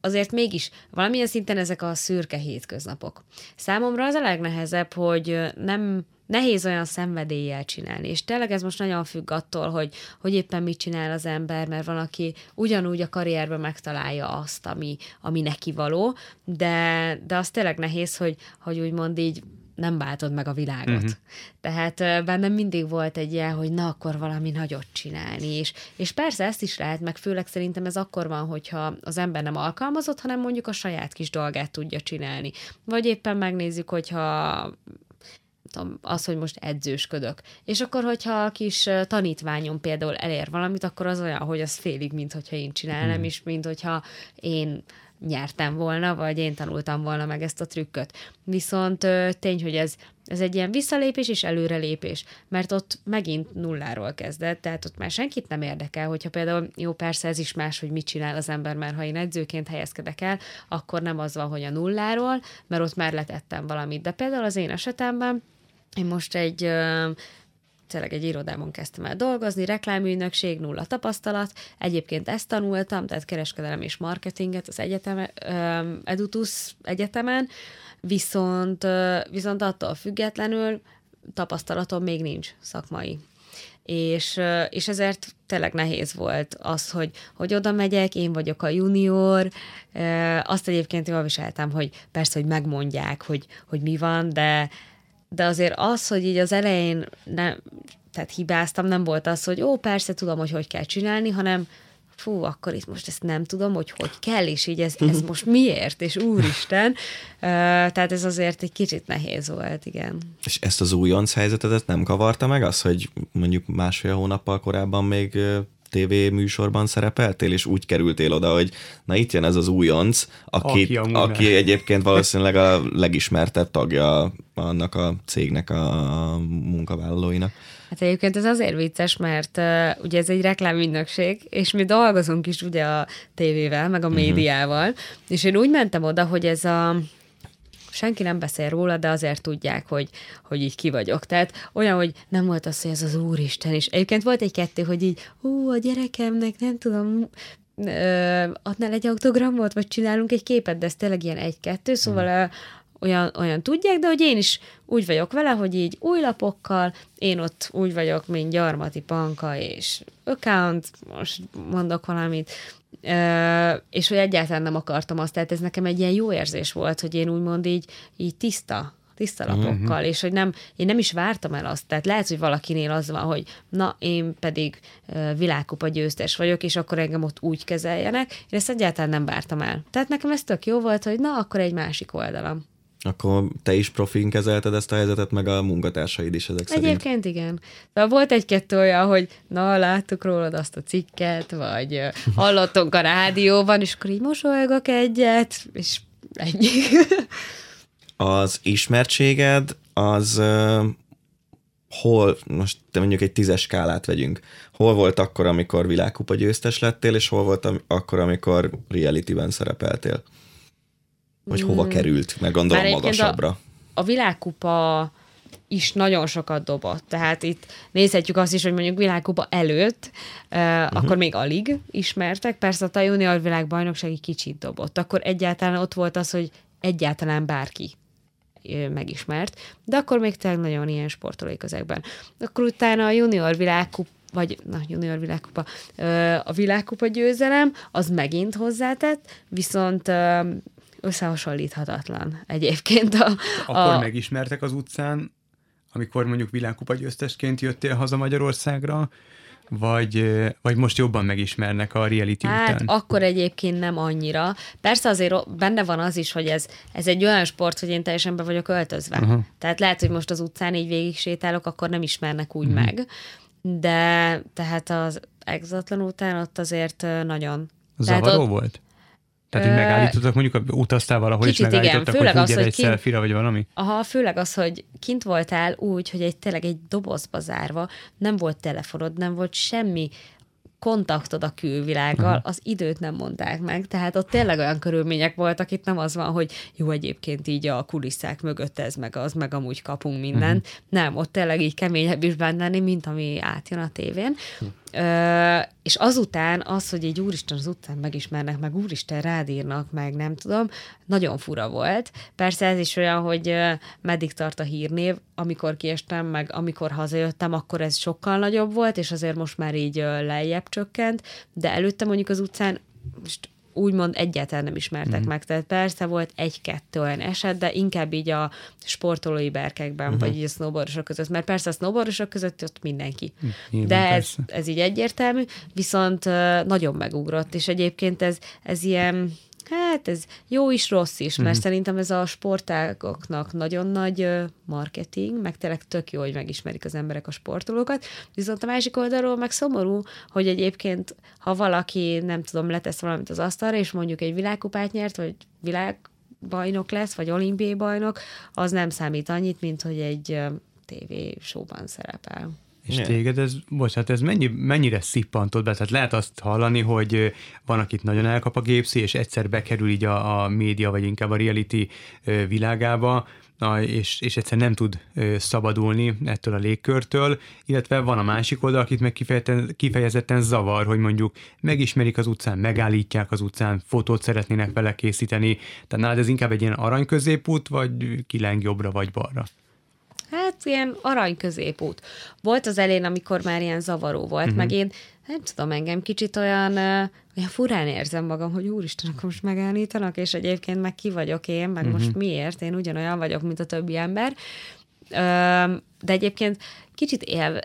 azért mégis valamilyen szinten ezek a szürke hétköznapok. Számomra az a legnehezebb, hogy nem nehéz olyan szenvedéllyel csinálni. És tényleg ez most nagyon függ attól, hogy, hogy éppen mit csinál az ember, mert van, aki ugyanúgy a karrierben megtalálja azt, ami, ami neki való, de, de az tényleg nehéz, hogy, hogy úgymond így nem váltod meg a világot. Uh-huh. Tehát bennem mindig volt egy ilyen, hogy na, akkor valami nagyot csinálni, és, és persze ezt is lehet, meg főleg szerintem ez akkor van, hogyha az ember nem alkalmazott, hanem mondjuk a saját kis dolgát tudja csinálni. Vagy éppen megnézzük, hogyha tudom, az, hogy most edzősködök. És akkor, hogyha a kis tanítványom például elér valamit, akkor az olyan, hogy az félig, mint hogyha én csinálnám, hmm. és mint hogyha én nyertem volna, vagy én tanultam volna meg ezt a trükköt. Viszont tény, hogy ez, ez egy ilyen visszalépés és előrelépés, mert ott megint nulláról kezdett, tehát ott már senkit nem érdekel, hogyha például, jó, persze ez is más, hogy mit csinál az ember, mert ha én edzőként helyezkedek el, akkor nem az van, hogy a nulláról, mert ott már letettem valamit. De például az én esetemben én most egy tényleg egy irodában kezdtem el dolgozni, reklámügynökség, nulla tapasztalat. Egyébként ezt tanultam, tehát kereskedelem és marketinget az egyetem, Edutus egyetemen, viszont, viszont attól függetlenül tapasztalatom még nincs szakmai. És, és ezért tényleg nehéz volt az, hogy, hogy oda megyek, én vagyok a junior, azt egyébként jól viseltem, hogy persze, hogy megmondják, hogy, hogy mi van, de, de azért az, hogy így az elején nem, tehát hibáztam, nem volt az, hogy ó, persze tudom, hogy hogy kell csinálni, hanem fú, akkor itt most ezt nem tudom, hogy hogy kell, és így ez, ez most miért, és úristen. Tehát ez azért egy kicsit nehéz volt, igen. És ezt az újonc helyzetet nem kavarta meg az, hogy mondjuk másfél hónappal korábban még TV műsorban szerepeltél, és úgy kerültél oda, hogy na itt jön ez az újonc, aki, Aki aki, amúgy aki egyébként valószínűleg a legismertebb tagja annak a cégnek a munkavállalóinak. Hát egyébként ez azért vicces, mert uh, ugye ez egy reklámügynökség, és mi dolgozunk is ugye a tévével, meg a médiával, uh-huh. és én úgy mentem oda, hogy ez a senki nem beszél róla, de azért tudják, hogy, hogy így ki vagyok. Tehát olyan, hogy nem volt az, hogy ez az úristen, és egyébként volt egy-kettő, hogy így, ó, a gyerekemnek nem tudom, ö, adnál egy autogramot, vagy csinálunk egy képet, de ez tényleg ilyen egy-kettő, szóval mm. olyan, olyan tudják, de hogy én is úgy vagyok vele, hogy így új lapokkal, én ott úgy vagyok, mint Gyarmati Panka és account, most mondok valamit, és hogy egyáltalán nem akartam azt, tehát ez nekem egy ilyen jó érzés volt, hogy én úgymond így, így tiszta, tiszta lapokkal, uh-huh. és hogy nem, én nem is vártam el azt, tehát lehet, hogy valakinél az van, hogy na, én pedig uh, világkupa győztes vagyok, és akkor engem ott úgy kezeljenek, én ezt egyáltalán nem vártam el. Tehát nekem ez tök jó volt, hogy na, akkor egy másik oldalam. Akkor te is profin kezelted ezt a helyzetet, meg a munkatársaid is ezek szerint. Egyébként igen. De volt egy-kettő olyan, hogy na, láttuk rólad azt a cikket, vagy hallottunk a rádióban, és akkor így mosolygok egyet, és ennyi. az ismertséged, az uh, hol, most te mondjuk egy tízes skálát vegyünk, hol volt akkor, amikor világkupa győztes lettél, és hol volt akkor, amikor reality-ben szerepeltél? Vagy hova hmm. került, meg gondolom magasabbra. A, a világkupa is nagyon sokat dobott. Tehát itt nézhetjük azt is, hogy mondjuk világkupa előtt, uh, uh-huh. akkor még alig ismertek. Persze a junior világbajnokság egy kicsit dobott. Akkor egyáltalán ott volt az, hogy egyáltalán bárki megismert, de akkor még tényleg nagyon ilyen sportolói közegben. Akkor utána a junior világkupa vagy na, junior világkupa, a világkupa győzelem, az megint hozzátett, viszont összehasonlíthatatlan egyébként. A, a... Akkor megismertek az utcán, amikor mondjuk világkupa győztesként jöttél haza Magyarországra, vagy, vagy most jobban megismernek a reality hát, után? akkor egyébként nem annyira. Persze azért benne van az is, hogy ez, ez egy olyan sport, hogy én teljesen be vagyok öltözve. Uh-huh. Tehát lehet, hogy most az utcán így végig sétálok, akkor nem ismernek úgy uh-huh. meg. De tehát az exatlan után ott azért nagyon... Zavaró ott, volt? Tehát, hogy megállítottak, mondjuk utaztál valahol, és megállítottak, igen, főleg hogy az, hogy egy kint, szelfira, vagy valami? Aha, főleg az, hogy kint voltál úgy, hogy egy tényleg egy dobozba zárva, nem volt telefonod, nem volt semmi kontaktod a külvilággal, uh-huh. az időt nem mondták meg, tehát ott tényleg olyan körülmények voltak, itt nem az van, hogy jó, egyébként így a kulisszák mögött ez, meg az, meg amúgy kapunk mindent. Uh-huh. Nem, ott tényleg így keményebb is benne, mint ami átjön a tévén. Uh-huh. És azután az, hogy egy úristen az utcán megismernek, meg úristen rádírnak, meg nem tudom, nagyon fura volt. Persze ez is olyan, hogy meddig tart a hírnév, amikor kiestem, meg amikor hazajöttem, akkor ez sokkal nagyobb volt, és azért most már így lejjebb csökkent, de előtte mondjuk az utcán most úgymond egyáltalán nem ismertek mm. meg. Tehát persze volt egy-kettő olyan eset, de inkább így a sportolói berkekben, uh-huh. vagy így a snowboardosok között. Mert persze a snowboardosok között ott mindenki. Nyilván, de ez, ez így egyértelmű, viszont nagyon megugrott, és egyébként ez, ez ilyen Hát ez jó is, rossz is, mert uh-huh. szerintem ez a sportágoknak nagyon nagy marketing, meg tényleg tök jó, hogy megismerik az emberek a sportolókat, viszont a másik oldalról meg szomorú, hogy egyébként, ha valaki, nem tudom, letesz valamit az asztalra, és mondjuk egy világkupát nyert, vagy világbajnok lesz, vagy olimpiai bajnok, az nem számít annyit, mint hogy egy TV showban szerepel. És yeah. téged ez, bocsánat, ez mennyi, mennyire szippantod be? Tehát lehet azt hallani, hogy van, akit nagyon elkap a gépszi, és egyszer bekerül így a, a média, vagy inkább a reality világába, és, és egyszer nem tud szabadulni ettől a légkörtől, illetve van a másik oldal, akit meg kifejezetten, kifejezetten zavar, hogy mondjuk megismerik az utcán, megállítják az utcán, fotót szeretnének vele készíteni. Tehát nálad ez inkább egy ilyen arany középút, vagy kileng jobbra vagy balra? Ilyen arany középút. Volt az elén, amikor már ilyen zavaró volt, uh-huh. meg én nem tudom, engem kicsit olyan, olyan furán érzem magam, hogy úristen, akkor most megállítanak, és egyébként meg ki vagyok én, meg uh-huh. most miért? Én ugyanolyan vagyok, mint a többi ember. De egyébként kicsit él,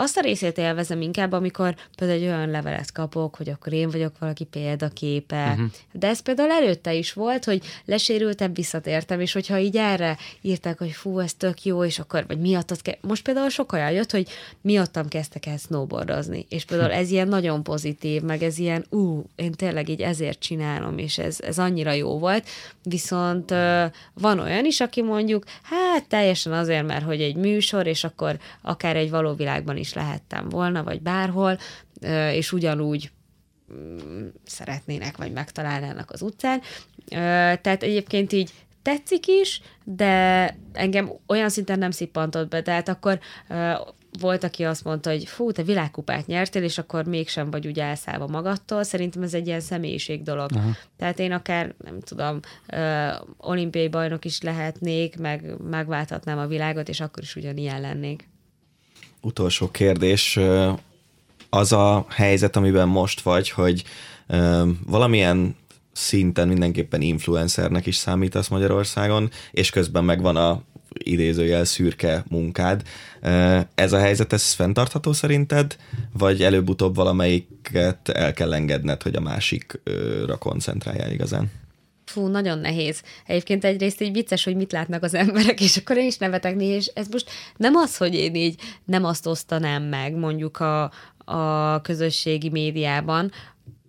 azt a részét élvezem inkább, amikor például egy olyan levelet kapok, hogy akkor én vagyok valaki példaképe. Uh-huh. De ez például előtte is volt, hogy lesérültem, visszatértem, és hogyha így erre írták, hogy fú, ez tök jó, és akkor, vagy miattad ke- Most például sok olyan jött, hogy miattam kezdtek el snowboardozni, és például ez ilyen nagyon pozitív, meg ez ilyen, ú, én tényleg így ezért csinálom, és ez, ez annyira jó volt, viszont van olyan is, aki mondjuk, hát teljesen azért, mert hogy egy műsor, és akkor akár egy való világban is lehettem volna, vagy bárhol, és ugyanúgy mm, szeretnének, vagy megtalálnának az utcán. Tehát egyébként így tetszik is, de engem olyan szinten nem szippantott be, tehát akkor volt, aki azt mondta, hogy fú, te világkupát nyertél, és akkor mégsem vagy úgy elszállva magadtól. Szerintem ez egy ilyen személyiség dolog. Aha. Tehát én akár, nem tudom, ö, olimpiai bajnok is lehetnék, meg megváltatnám a világot, és akkor is ugyanilyen lennék. Utolsó kérdés. Az a helyzet, amiben most vagy, hogy valamilyen szinten mindenképpen influencernek is számítasz Magyarországon, és közben megvan a idézőjel szürke munkád. Ez a helyzet, ez fenntartható szerinted, vagy előbb-utóbb valamelyiket el kell engedned, hogy a másikra koncentráljál igazán? Fú, nagyon nehéz. Egyébként egyrészt így vicces, hogy mit látnak az emberek, és akkor én is nevetek néha, és ez most nem az, hogy én így nem azt osztanám meg mondjuk a, a közösségi médiában,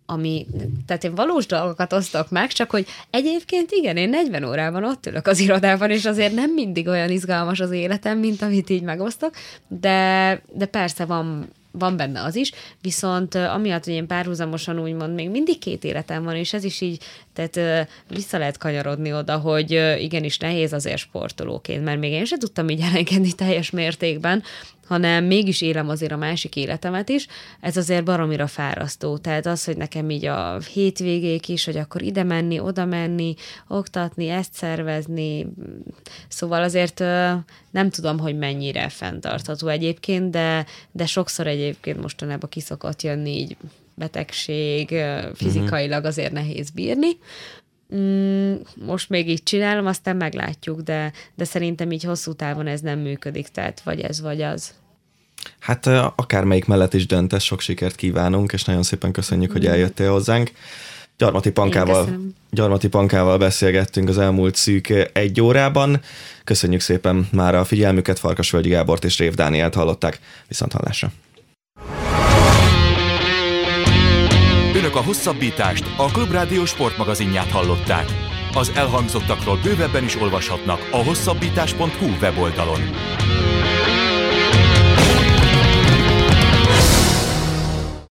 ami, tehát én valós dolgokat osztok meg, csak hogy egyébként igen, én 40 órában ott ülök az irodában, és azért nem mindig olyan izgalmas az életem, mint amit így megosztok, de, de persze van van benne az is, viszont amiatt, hogy én párhuzamosan úgymond még mindig két életem van, és ez is így, tehát vissza lehet kanyarodni oda, hogy igenis nehéz azért sportolóként, mert még én sem tudtam így elengedni teljes mértékben, hanem mégis élem azért a másik életemet is, ez azért baromira fárasztó. Tehát az, hogy nekem így a hétvégék is, hogy akkor ide menni, oda menni, oktatni, ezt szervezni, szóval azért nem tudom, hogy mennyire fenntartható egyébként, de, de sokszor egyébként mostanában kiszokott jönni így betegség, fizikailag azért nehéz bírni. Mm, most még így csinálom, aztán meglátjuk, de, de szerintem így hosszú távon ez nem működik, tehát vagy ez, vagy az. Hát akármelyik mellett is döntesz, sok sikert kívánunk, és nagyon szépen köszönjük, hogy eljöttél hozzánk. Gyarmati Pankával, Gyarmati Pankával beszélgettünk az elmúlt szűk egy órában. Köszönjük szépen már a figyelmüket, Farkasvölgyi Gábort és Rév Dánielt hallották. Viszont hallásra! Önök a hosszabbítást, a Klubrádió sportmagazinját hallották. Az elhangzottakról bővebben is olvashatnak a hosszabbítás.hu weboldalon.